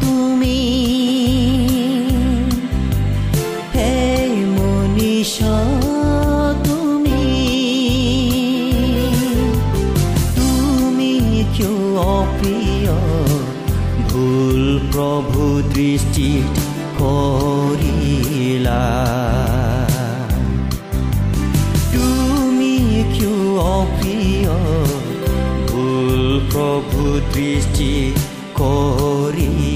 তুমি। হে মনীষ তুমি। তুমি কিয় অপ্ৰিয় ভুল প্ৰভু দৃষ্টিত কৰিলা তুমি কিয় অপ্ৰিয় ভুল প্ৰভু দৃষ্টি কৰিলা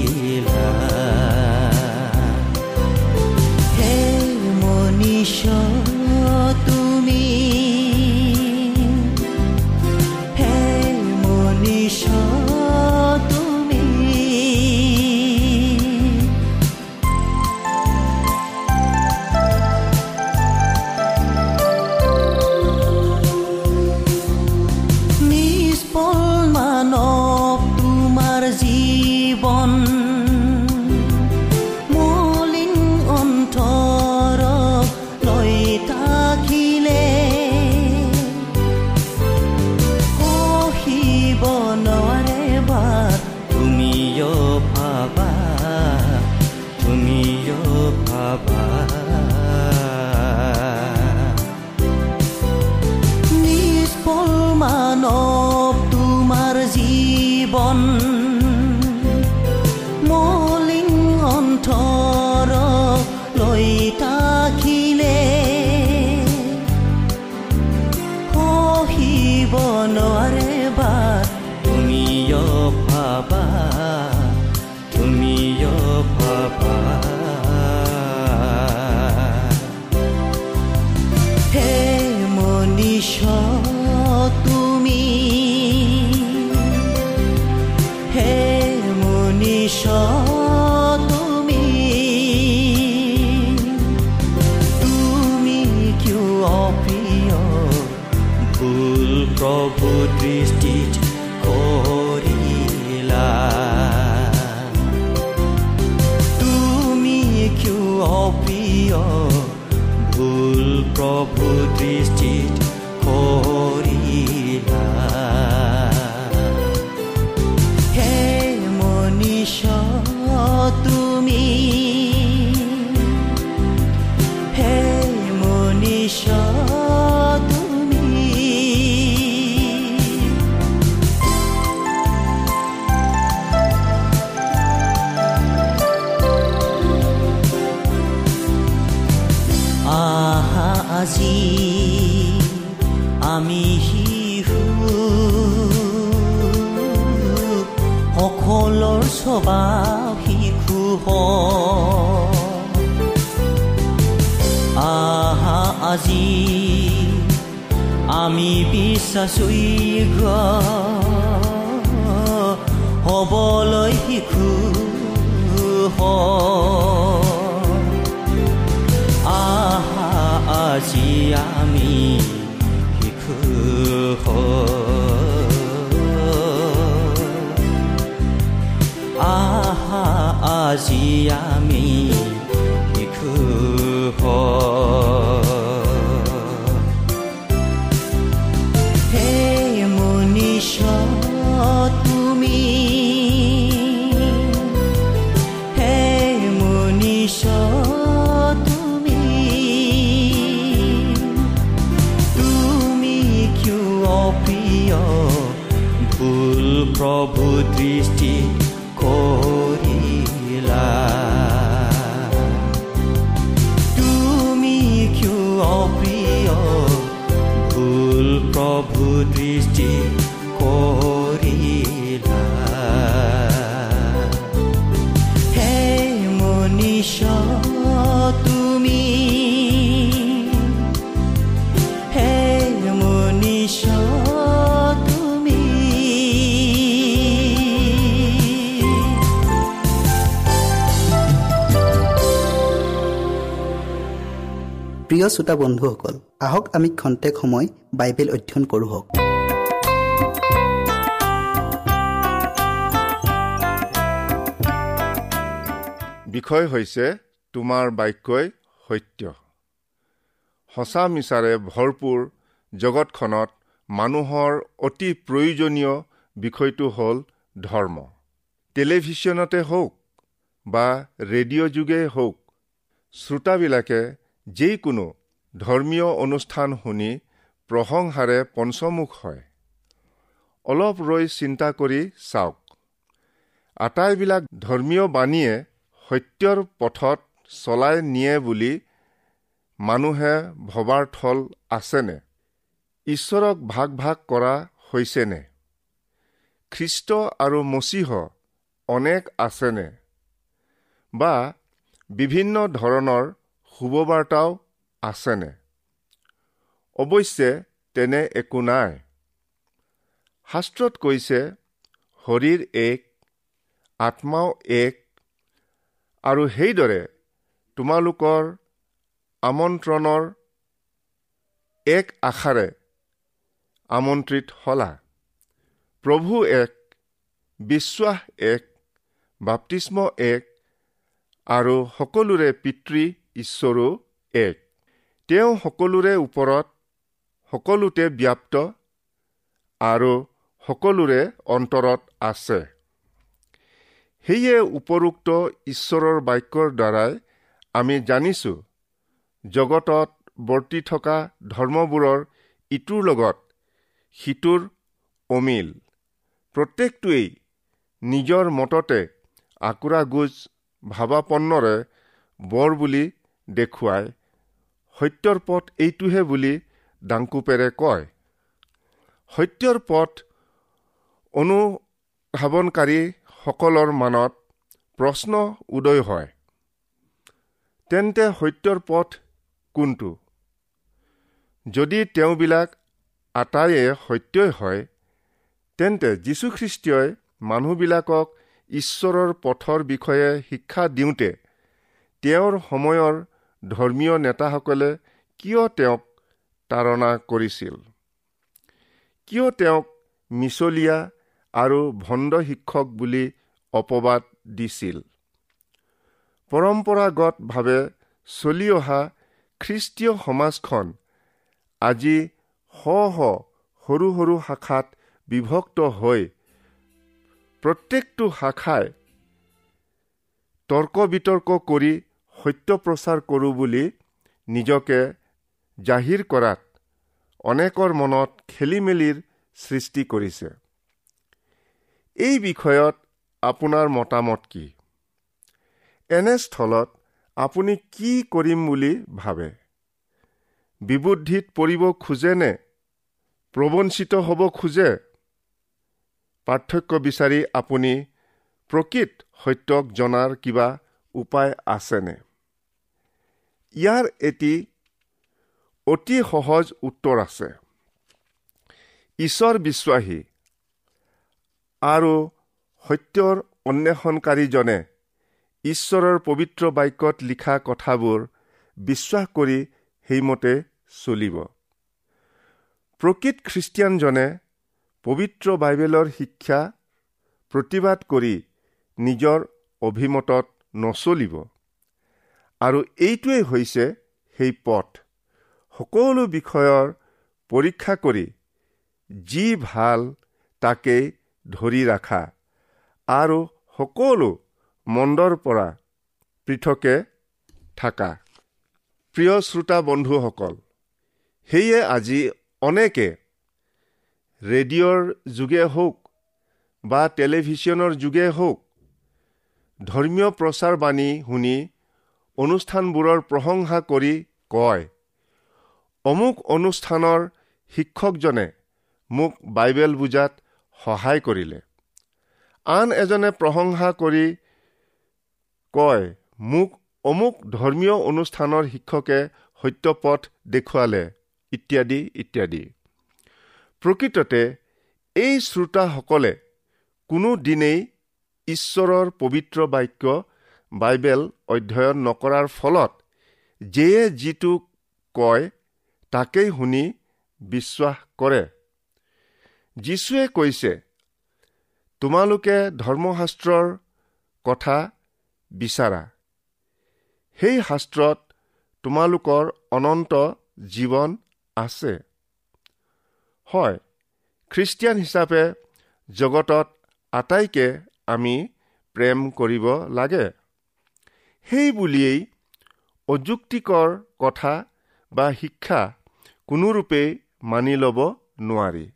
আমি বিশ্বাসযোগ্য হ'বলৈ শিশু হয়। আহা আজি আমি শিশু আহা আজি আমি শিশু প্ৰভু দৃষ্টি কৰিলা তুমি কিয় অপ্ৰিয় ভুল প্ৰভু দৃষ্টি কৰিলা প্ৰিয় শ্ৰোতা বন্ধুসকল আহক আমি খন্তেক সময় বাইবেল অধ্যয়ন কৰোঁ হওক। বিষয় হৈছে তোমাৰ বাক্যই সত্য। সঁচা মিছাৰে ভৰপূৰ জগতখনত মানুহৰ অতি প্ৰয়োজনীয় বিষয়টো হ'ল ধৰ্ম। টেলিভিশ্যনতে হওক বা ৰেডিঅ' যোগে হওক শ্ৰোতাবিলাকে যিকোনো ধৰ্মীয় অনুষ্ঠান শুনি প্ৰশংসাৰে পঞ্চমুখ হয়। অলপ ৰৈ চিন্তা কৰি চাওক। আটাইবিলাক ধৰ্মীয় বাণীয়ে সত্যৰ পথত চলাই নিয়ে বুলি মানুহে ভবাৰ থল আছেনে? ঈশ্বৰক ভাগ ভাগ কৰা হৈছেনে? খ্ৰীষ্ট আৰু মচীহ অনেক আছেনে? বা বিভিন্ন ধৰণৰ শুভবাৰ্তাও আছেনে? অৱশ্যে তেনে একো নাই। শাস্ত্ৰত কৈছে শৰীৰ এক আত্মাও এক আৰু সেইদৰে তোমালোকৰ আমন্ত্ৰণৰ এক আশাৰে আমন্ত্ৰিত হলা। প্ৰভু এক বিশ্বাস এক বাপ্তিস্ম এক আৰু সকলোৰে পিতৃ ঈশ্বৰো এক। তেওঁ সকলোৰে ওপৰত সকলোতে ব্যাপ্ত আৰু সকলোৰে অন্তৰত আছে। সেয়ে উপৰোক্ত ঈশ্বৰৰ বাক্যৰ দ্বাৰাই আমি জানিছোঁ জগতত বৰ্তি থকা ধৰ্মবোৰৰ ইটোৰ লগত সিটোৰ অমিল। প্ৰত্যেকটোৱেই নিজৰ মততে আকুৰা গোজ ভাৱাপন্নৰে বৰ বুলি দেখুৱাই সত্যৰ পথ এইটোহে বুলি ডাংকুপেৰে কয়। সত্যৰ পথ অনুধাৱনকাৰীসকলৰ মনত প্ৰশ্ন উদয় হয়। তেন্তে সত্যৰ পথ কোনটো? যদি তেওঁবিলাক আটাইয়ে সত্যই হয় তেন্তে যীশুখ্ৰীষ্টই মানুহবিলাকক ঈশ্বৰৰ পথৰ বিষয়ে শিক্ষা দিওঁতে তেওঁৰ সময়ৰ ধৰ্মীয় নেতাসকলে কিয় তেওঁক তাৰণা কৰিছিল? কিয় তেওঁক মিছলীয়া আৰু ভণ্ড শিক্ষক বুলি অপবাদ দিছিল? পৰম্পৰাগতভাৱে চলি অহা খ্ৰীষ্টীয় সমাজখন আজি শ শ সৰু সৰু শাখাত বিভক্ত হৈ প্ৰত্যেকটো শাখাই তৰ্ক বিতৰ্ক কৰি সত্য প্ৰচাৰ কৰোঁ বুলি নিজকে জাহিৰ কৰাত অনেকৰ মনত খেলি মেলিৰ সৃষ্টি কৰিছে। এই বিষয়ত আপোনাৰ মতামত কি? এনে স্থলত আপুনি কি কৰিম বুলি ভাবে? বিবুদ্ধিত পৰিব খোজেনে প্ৰবঞ্চিত হ'ব খোজে? পাৰ্থক্য বিচাৰি আপুনি প্ৰকৃত সত্যক জনাৰ কিবা উপায় আছেনে ইয়াৰ এটি অতি সহজ উত্তৰ আছে। ঈশ্বৰ বিশ্বাসী আৰু সত্যৰ অন্বেষণকাৰীজনে ঈশ্বৰৰ পবিত্ৰ বাক্যত লিখা কথাবোৰ বিশ্বাস কৰি সেইমতে চলিব। প্ৰকৃত খ্ৰীষ্টিয়ানজনে পবিত্ৰ বাইবেলৰ শিক্ষা প্ৰতিবাদ কৰি নিজৰ অভিমতত নচলিব। আৰু এইটোৱেই হৈছে সেই পথ। সকলো বিষয়ৰ পৰীক্ষা কৰি যি ভাল তাকেই ধৰি ৰাখা আৰু সকলো মন্দৰ পৰা পৃথকে থাকা। প্ৰিয় শ্ৰোতা বন্ধুসকল সেয়ে আজি অনেকে ৰেডিঅ'ৰ যোগে হওক বা টেলিভিশ্যনৰ যোগে হওক ধৰ্মীয় প্ৰচাৰ বাণী শুনি অনুষ্ঠানবোৰৰ প্ৰশংসা কৰি কয় অমুক অনুষ্ঠানৰ শিক্ষকজনে মোক বাইবেল বুজাত সহায় কৰিলে। আন এজনে প্ৰশংসা কৰি কয় মোক অমুক ধৰ্মীয় অনুষ্ঠানৰ শিক্ষকে সত্যপথ দেখুৱালে ইত্যাদি ইত্যাদি। প্ৰকৃততে এই শ্ৰোতাসকলে কোনো দিনেই ঈশ্বৰৰ পবিত্ৰ বাক্য বাইবেল অধ্যয়ন নকৰাৰ ফলত যিয়ে যিটো কয় তাকেই শুনি বিশ্বাস কৰে। যীশুৱে কৈছে তোমালোকে ধৰ্মশাস্ত্ৰৰ কথা বিচাৰা। সেই শাস্ত্ৰত তোমালোকৰ অনন্ত জীৱন আছে। হয় খ্ৰীষ্টিয়ান হিচাপে জগতত আটাইকে আমি প্ৰেম কৰিব লাগে। সেই বুলিয়েই অযুক্তিকৰ কথা বা শিক্ষা কোনোৰূপেই মানি ল'ব নোৱাৰি।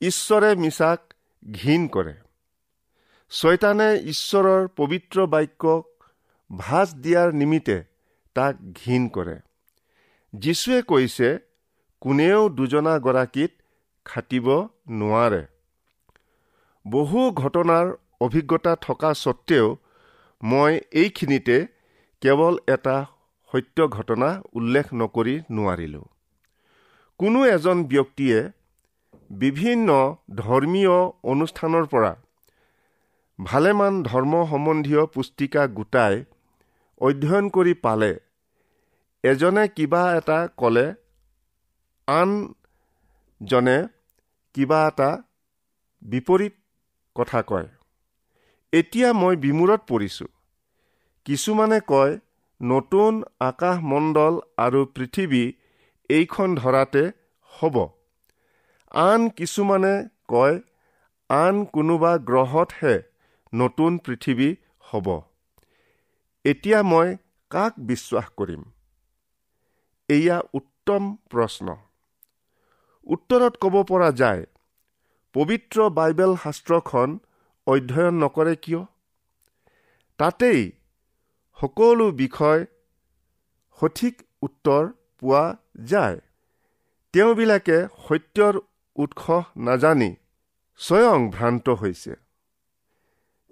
ঈশ্বৰে মিছাক ঘীন কৰে। ছয়তানে ঈশ্বৰৰ পবিত্ৰ বাক্যক ভাজ দিয়াৰ নিমিত্তে তাক ঘীন কৰে। যীশুৱে কৈছে কোনেও দুজনা গৰাকীত খাটিব নোৱাৰে। বহু ঘটনাৰ অভিজ্ঞতা থকা স্বত্তেও মই এইখিনিতে কেৱল এটা সত্য ঘটনা উল্লেখ নকৰি নোৱাৰিলোঁ। কোনো এজন ব্যক্তিয়ে বিভিন্ন ধৰ্মীয় অনুষ্ঠানৰ পৰা ভালেমান ধৰ্ম সম্বন্ধীয় পুস্তিকা গোটাই অধ্যয়ন কৰি পালে এজনে কিবা এটা ক'লে আনজনে কিবা এটা বিপৰীত কথা কয়। এতিয়া মই বিমূৰত পৰিছোঁ। কিছুমানে কয় নতুন আকাশমণ্ডল আৰু পৃথিৱী এইখন ধৰাতে হ'ব। আন কিছুমানে কয় আন কোনোবা গ্ৰহতহে নতুন পৃথিৱী হ'ব। এতিয়া মই কাক বিশ্বাস কৰিম? এয়া উত্তম প্ৰশ্ন। উত্তৰত ক'ব পৰা যায় পবিত্ৰ বাইবেল শাস্ত্ৰখন অধ্যয়ন নকৰে কিয়? তাতেই সকলো বিষয় সঠিক উত্তৰ পোৱা যায়। তেওঁবিলাকে সত্যৰ উৎস নাজানি স্বয়ং ভ্ৰান্ত হৈছে।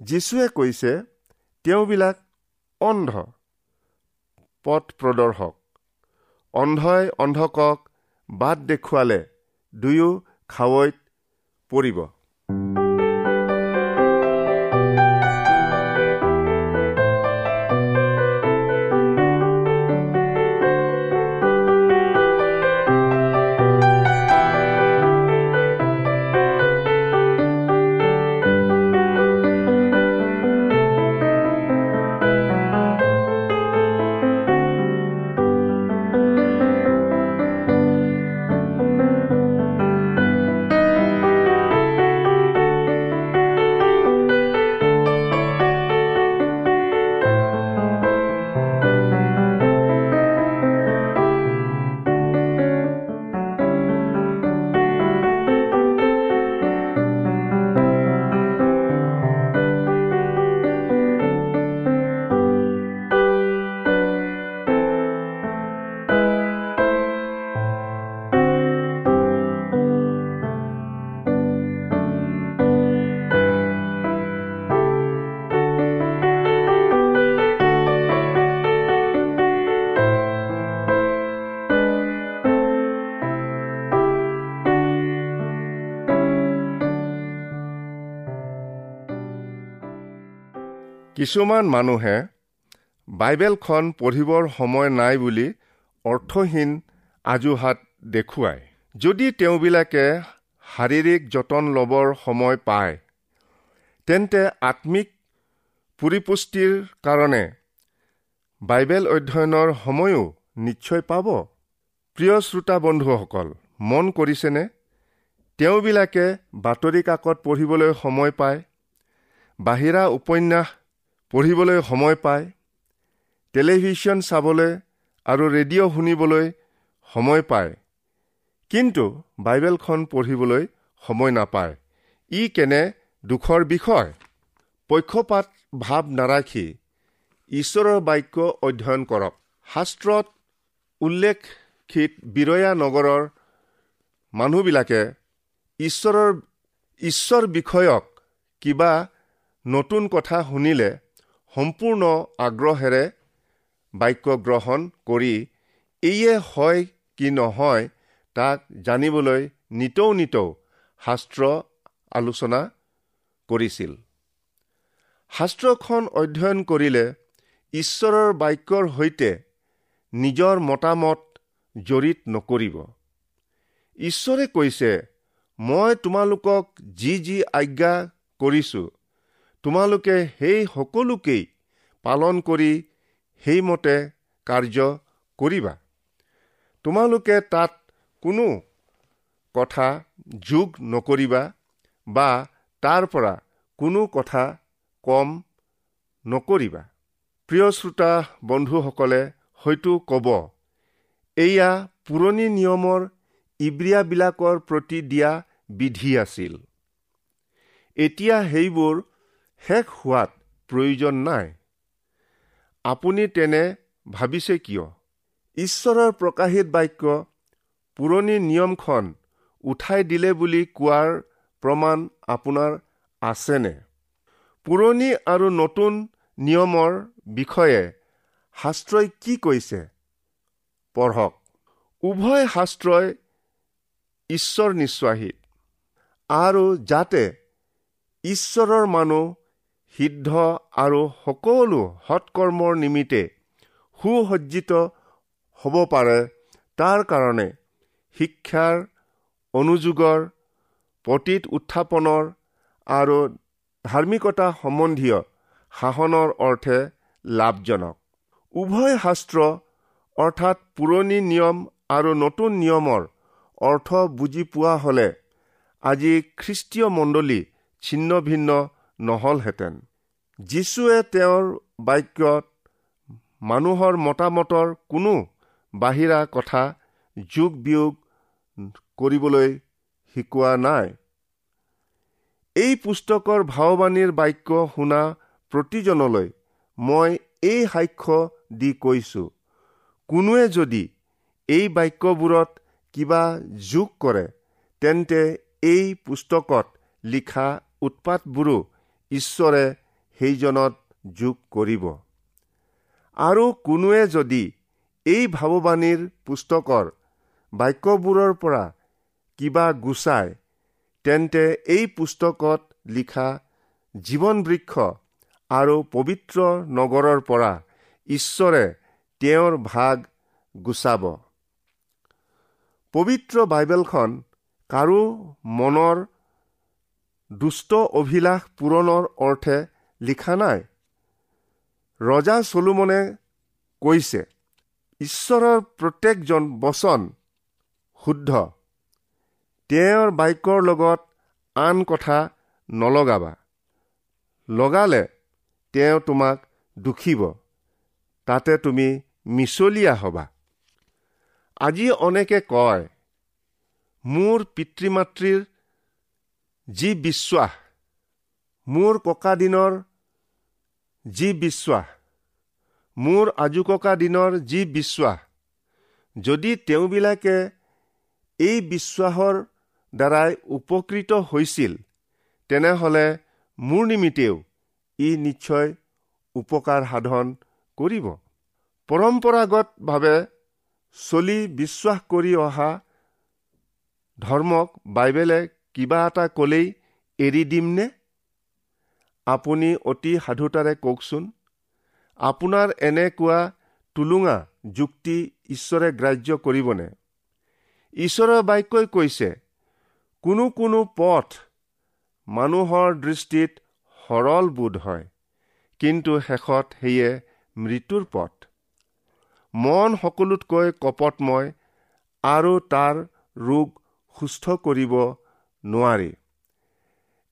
যীশুৱে কৈছে তেওঁবিলাক অন্ধ পথ প্ৰদৰ্শক। অন্ধই অন্ধকক বাট দেখুৱালে দুয়ো খাৱৈত পৰিব। কিছুমান মানুহে বাইবেলখন পঢ়িবৰ সময় নাই বুলি অৰ্থহীন আজুহাত দেখুৱায়। যদি তেওঁবিলাকে শাৰীৰিক যতন ল'বৰ সময় পায় তেন্তে আত্মিক পৰিপুষ্টিৰ কাৰণে বাইবেল অধ্যয়নৰ সময়ো নিশ্চয় পাব। প্ৰিয় শ্ৰোতা বন্ধুসকল মন কৰিছেনে? তেওঁবিলাকে বাতৰি কাকত পঢ়িবলৈ সময় পায় বাহিৰা উপন্যাস পঢ়িবলৈ সময় পায় টেলিভিশ্যন চাবলৈ আৰু ৰেডিঅ' শুনিবলৈ সময় পায় কিন্তু বাইবেলখন পঢ়িবলৈ সময় নাপায়। ই কেনে দুখৰ বিষয়? পক্ষপাত ভাৱ নাৰাখি ঈশ্বৰৰ বাক্য অধ্যয়ন কৰক। শাস্ত্ৰত উল্লেখিত বিৰয়া নগৰৰ মানুহবিলাকে ঈশ্বৰৰ ঈশ্বৰ বিষয়ক কিবা নতুন কথা শুনিলে সম্পূৰ্ণ আগ্ৰহেৰে বাক্য গ্ৰহণ কৰি এইয়ে হয় কি নহয় তাক জানিবলৈ নিতৌ নিতৌ শাস্ত্ৰ আলোচনা কৰিছিল। শাস্ত্ৰখন অধ্যয়ন কৰিলে ঈশ্বৰৰ বাক্যৰ সৈতে নিজৰ মতামত জড়িত নকৰিব। ঈশ্বৰে কৈছে মই তোমালোকক যি যি আজ্ঞা কৰিছোঁ তোমালোকে সেই সকলোকেই পালন কৰি সেইমতে কাৰ্য কৰিবা। তোমালোকে তাত কোনো কথা যোগ নকৰিবা বা তাৰ পৰা কোনো কথা কম নকৰিবা। প্ৰিয় শ্ৰোতা বন্ধুসকলে হয়তো ক'ব এয়া পুৰণি নিয়মৰ ইব্ৰিয়াবিলাকৰ প্ৰতি দিয়া বিধি আছিল। এতিয়া সেইবোৰ শেষ হোৱাত প্ৰয়োজন নাই। আপুনি তেনে ভাবিছে কিয়? ঈশ্বৰৰ প্ৰকাশিত বাক্য পুৰণি নিয়মখন উঠাই দিলে বুলি কোৱাৰ প্ৰমাণ আপোনাৰ আছেনে? পুৰণি আৰু নতুন নিয়মৰ বিষয়ে শাস্ত্ৰই কি কৈছে? পঢ়ক। উভয় শাস্ত্ৰই ঈশ্বৰ নিশ্বাসিত আৰু যাতে ঈশ্বৰৰ মানুহ সিদ্ধ আৰু সকলো সৎকৰ্মৰ নিমিত্তে সুসজ্জিত হ'ব পাৰে। তাৰ কাৰণে শিক্ষাৰ অনুযোগৰ পতীত উত্থাপনৰ আৰু ধাৰ্মিকতা সম্বন্ধীয় শাসনৰ অৰ্থে লাভজনক। উভয় শাস্ত্ৰ অৰ্থাৎ পুৰণি নিয়ম আৰু নতুন নিয়মৰ অৰ্থ বুজি পোৱা হ'লে আজি খ্ৰীষ্টীয় মণ্ডলী ছিন্ন ভিন্ন নহলহেঁতেন। যীশুৱে তেওঁৰ বাক্যত মানুহৰ মতামতৰ কোনো বাহিৰা কথা যোগ বিয়োগ কৰিবলৈ শিকোৱা নাই। এই পুস্তকৰ ভাৱবাণীৰ বাক্য শুনা প্ৰতিজনলৈ মই এই সাক্ষ্য দি কৈছো কোনোৱে যদি এই বাক্যবোৰত কিবা যোগ কৰে তেন্তে এই পুস্তকত লিখা উৎপাতবোৰো ঈশ্বৰে সেইজনত যোগ কৰিব। আৰু কোনোৱে যদি এই ভাৱবাণীৰ পুস্তকৰ বাক্যবোৰৰ পৰা কিবা গুচাই তেন্তে এই পুস্তকত লিখা জীৱন বৃক্ষ আৰু পবিত্ৰ নগৰৰ পৰা ঈশ্বৰে তেওঁৰ ভাগ গুচাব। পবিত্ৰ বাইবেলখন কাৰো মনৰ দুষ্ট অভিলাষ পূৰণৰ অৰ্থে লিখা নাই। ৰজা চলোমনে কৈছে ঈশ্বৰৰ প্ৰত্যেকজন বচন শুদ্ধ। তেওঁৰ বাক্যৰ লগত আন কথা নলগাবা। লগালে তেওঁ তোমাক দুখিব। তাতে তুমি মিছলীয়া হবা। আজি অনেকে কয় মোৰ পিতৃ মাতৃৰ যি বিশ্বাস মোৰ ককা দিনৰ যি বিশ্বাস মোৰ আজোককা দিনৰ যি বিশ্বাস যদি তেওঁবিলাকে এই বিশ্বাসৰ দ্বাৰাই উপকৃত হৈছিল তেনেহ'লে মোৰ নিমিত্তেও ই নিশ্চয় উপকাৰ সাধন কৰিব। পৰম্পৰাগতভাৱে চলি বিশ্বাস কৰি অহা ধৰ্মক বাইবেলে কিবা এটা ক'লেই এৰি দিমনে? আপুনি অতি সাধুতাৰে কওকচোন আপোনাৰ এনেকুৱা টুলুঙা যুক্তি ঈশ্বৰে গ্ৰাহ্য কৰিবনে? ঈশ্বৰৰ বাক্যই কৈছে কোনো কোনো পথ মানুহৰ দৃষ্টিত সৰল বোধ হয় কিন্তু শেষত সেয়ে মৃত্যুৰ পথ। মন সকলোতকৈ কপটময় আৰু তাৰ ৰোগ সুস্থ কৰিব নোৱাৰি।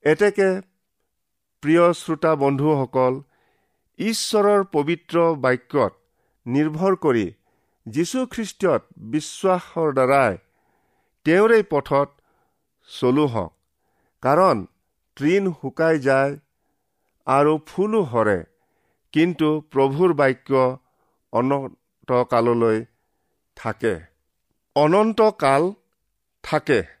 এতেকে প্ৰিয় শ্ৰোতা বন্ধুসকল ঈশ্বৰৰ পবিত্ৰ বাক্যত নিৰ্ভৰ কৰি যীশুখ্ৰীষ্টত বিশ্বাসৰ দ্বাৰাই তেওঁৰেই পথত চলো হওক কাৰণ তৃণ শুকাই যায় আৰু ফুলো সৰে। কিন্তু প্ৰভুৰ বাক্য অনন্তকাললৈ থাকে। অনন্তকাল থাকে।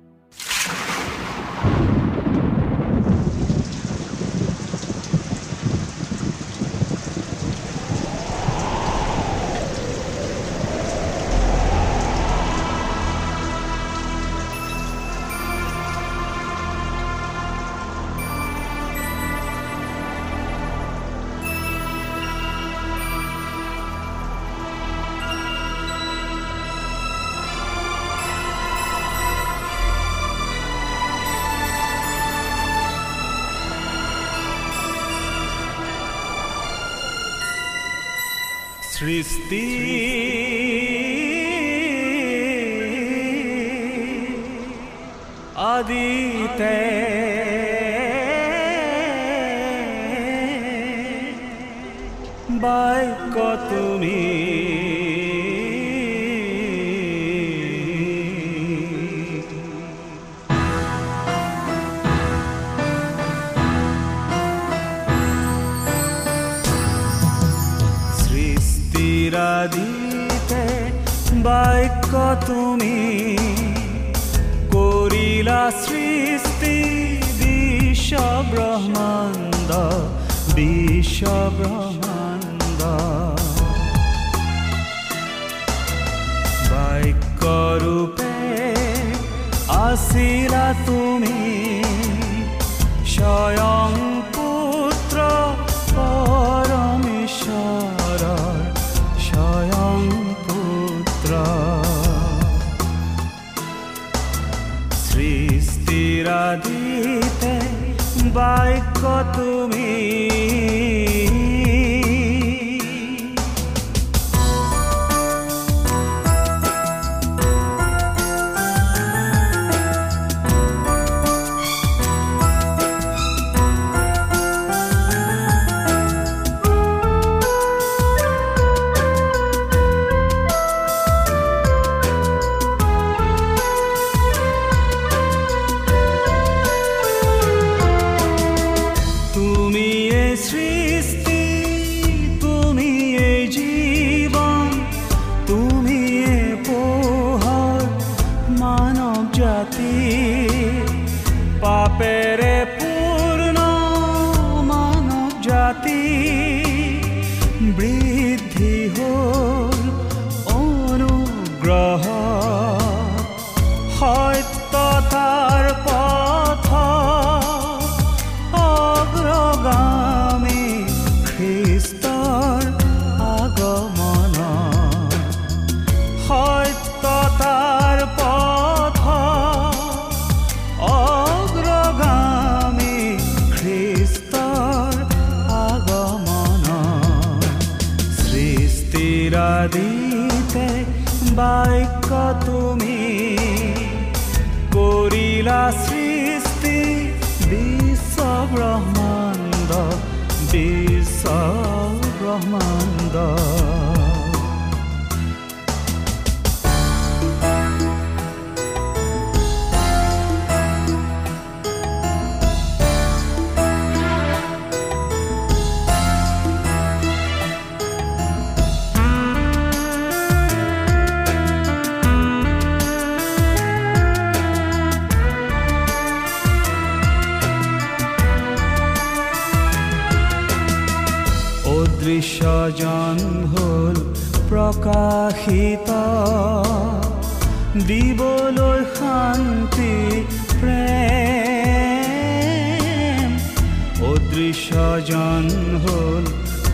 सृष्टि। Shabra. heart ব্ৰহ্মাণ্ড বিশ্ব ব্ৰহ্মাণ্ড শীতা দিবলৈ শান্তি প্ৰেম অদৃশ্যজন হ'ল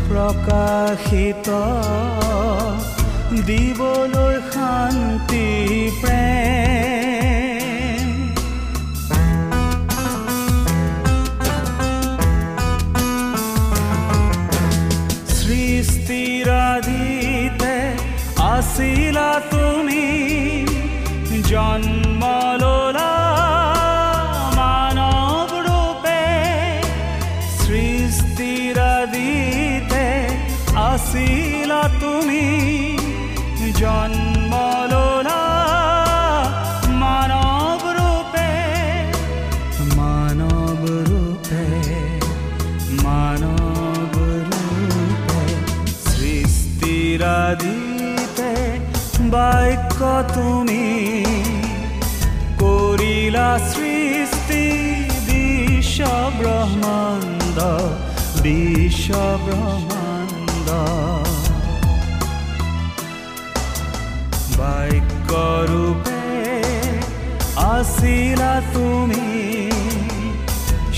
প্ৰকাশিত দিবলৈ শান্তি প্ৰেম দিতে আসিলা তুমি। জন্ম মানব রূপে মানব রূপে মানব রূপে সৃষ্টিরা দিতে বাক্য তুমি। করিলা সৃষ্টি বিশ্ব ব্রহ্মাণ্ড বি ব্ৰহ্মাণ্ড বাক্যৰূপে আছিলা তুমি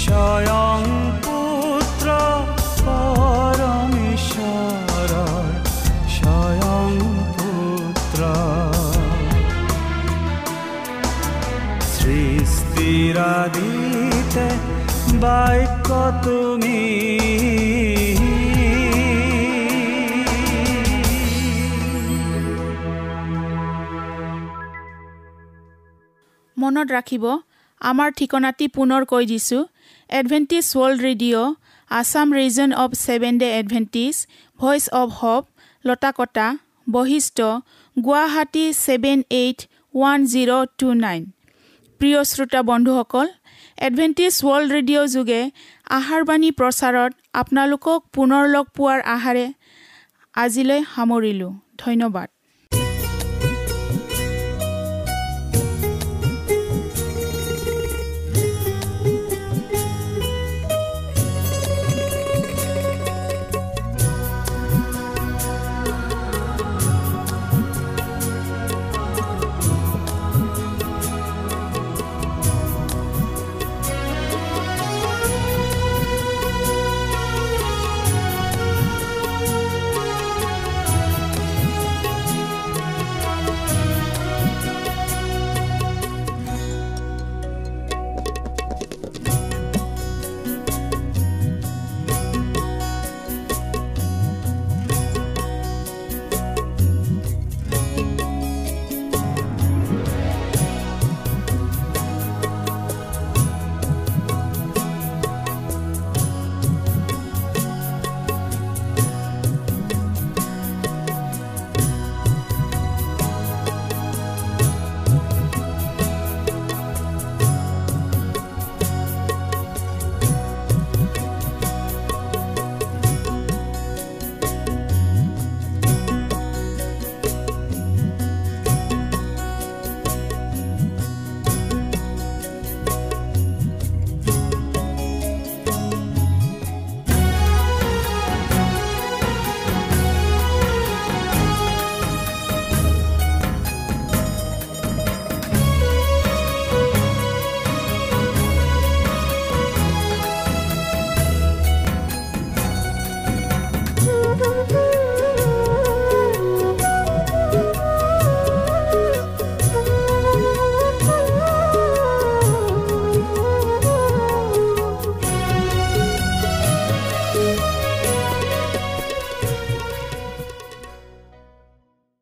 স্বয়ং পুত্ৰ পৰমেশ্বৰৰ স্বয়ং পুত্ৰ সৃষ্টিৰাদিতে তুমি মনত ৰাখিব আমাৰ ঠিকনাটি পুনৰ কৈ দিছোঁ। Adventist world radio' Assam region of seven day Adventist voice of hope Latakata Basistha Guwahati seven eight one zero' two nine প্ৰিয় শ্ৰোতা বন্ধুসকল এডভেণ্টিজ ৱৰ্ল্ড ৰেডিঅ' যোগে আহাৰবাণী প্ৰচাৰত আপোনালোকক পুনৰ লগ পোৱাৰ আহাৰে আজিলৈ সামৰিলোঁ। ধন্যবাদ।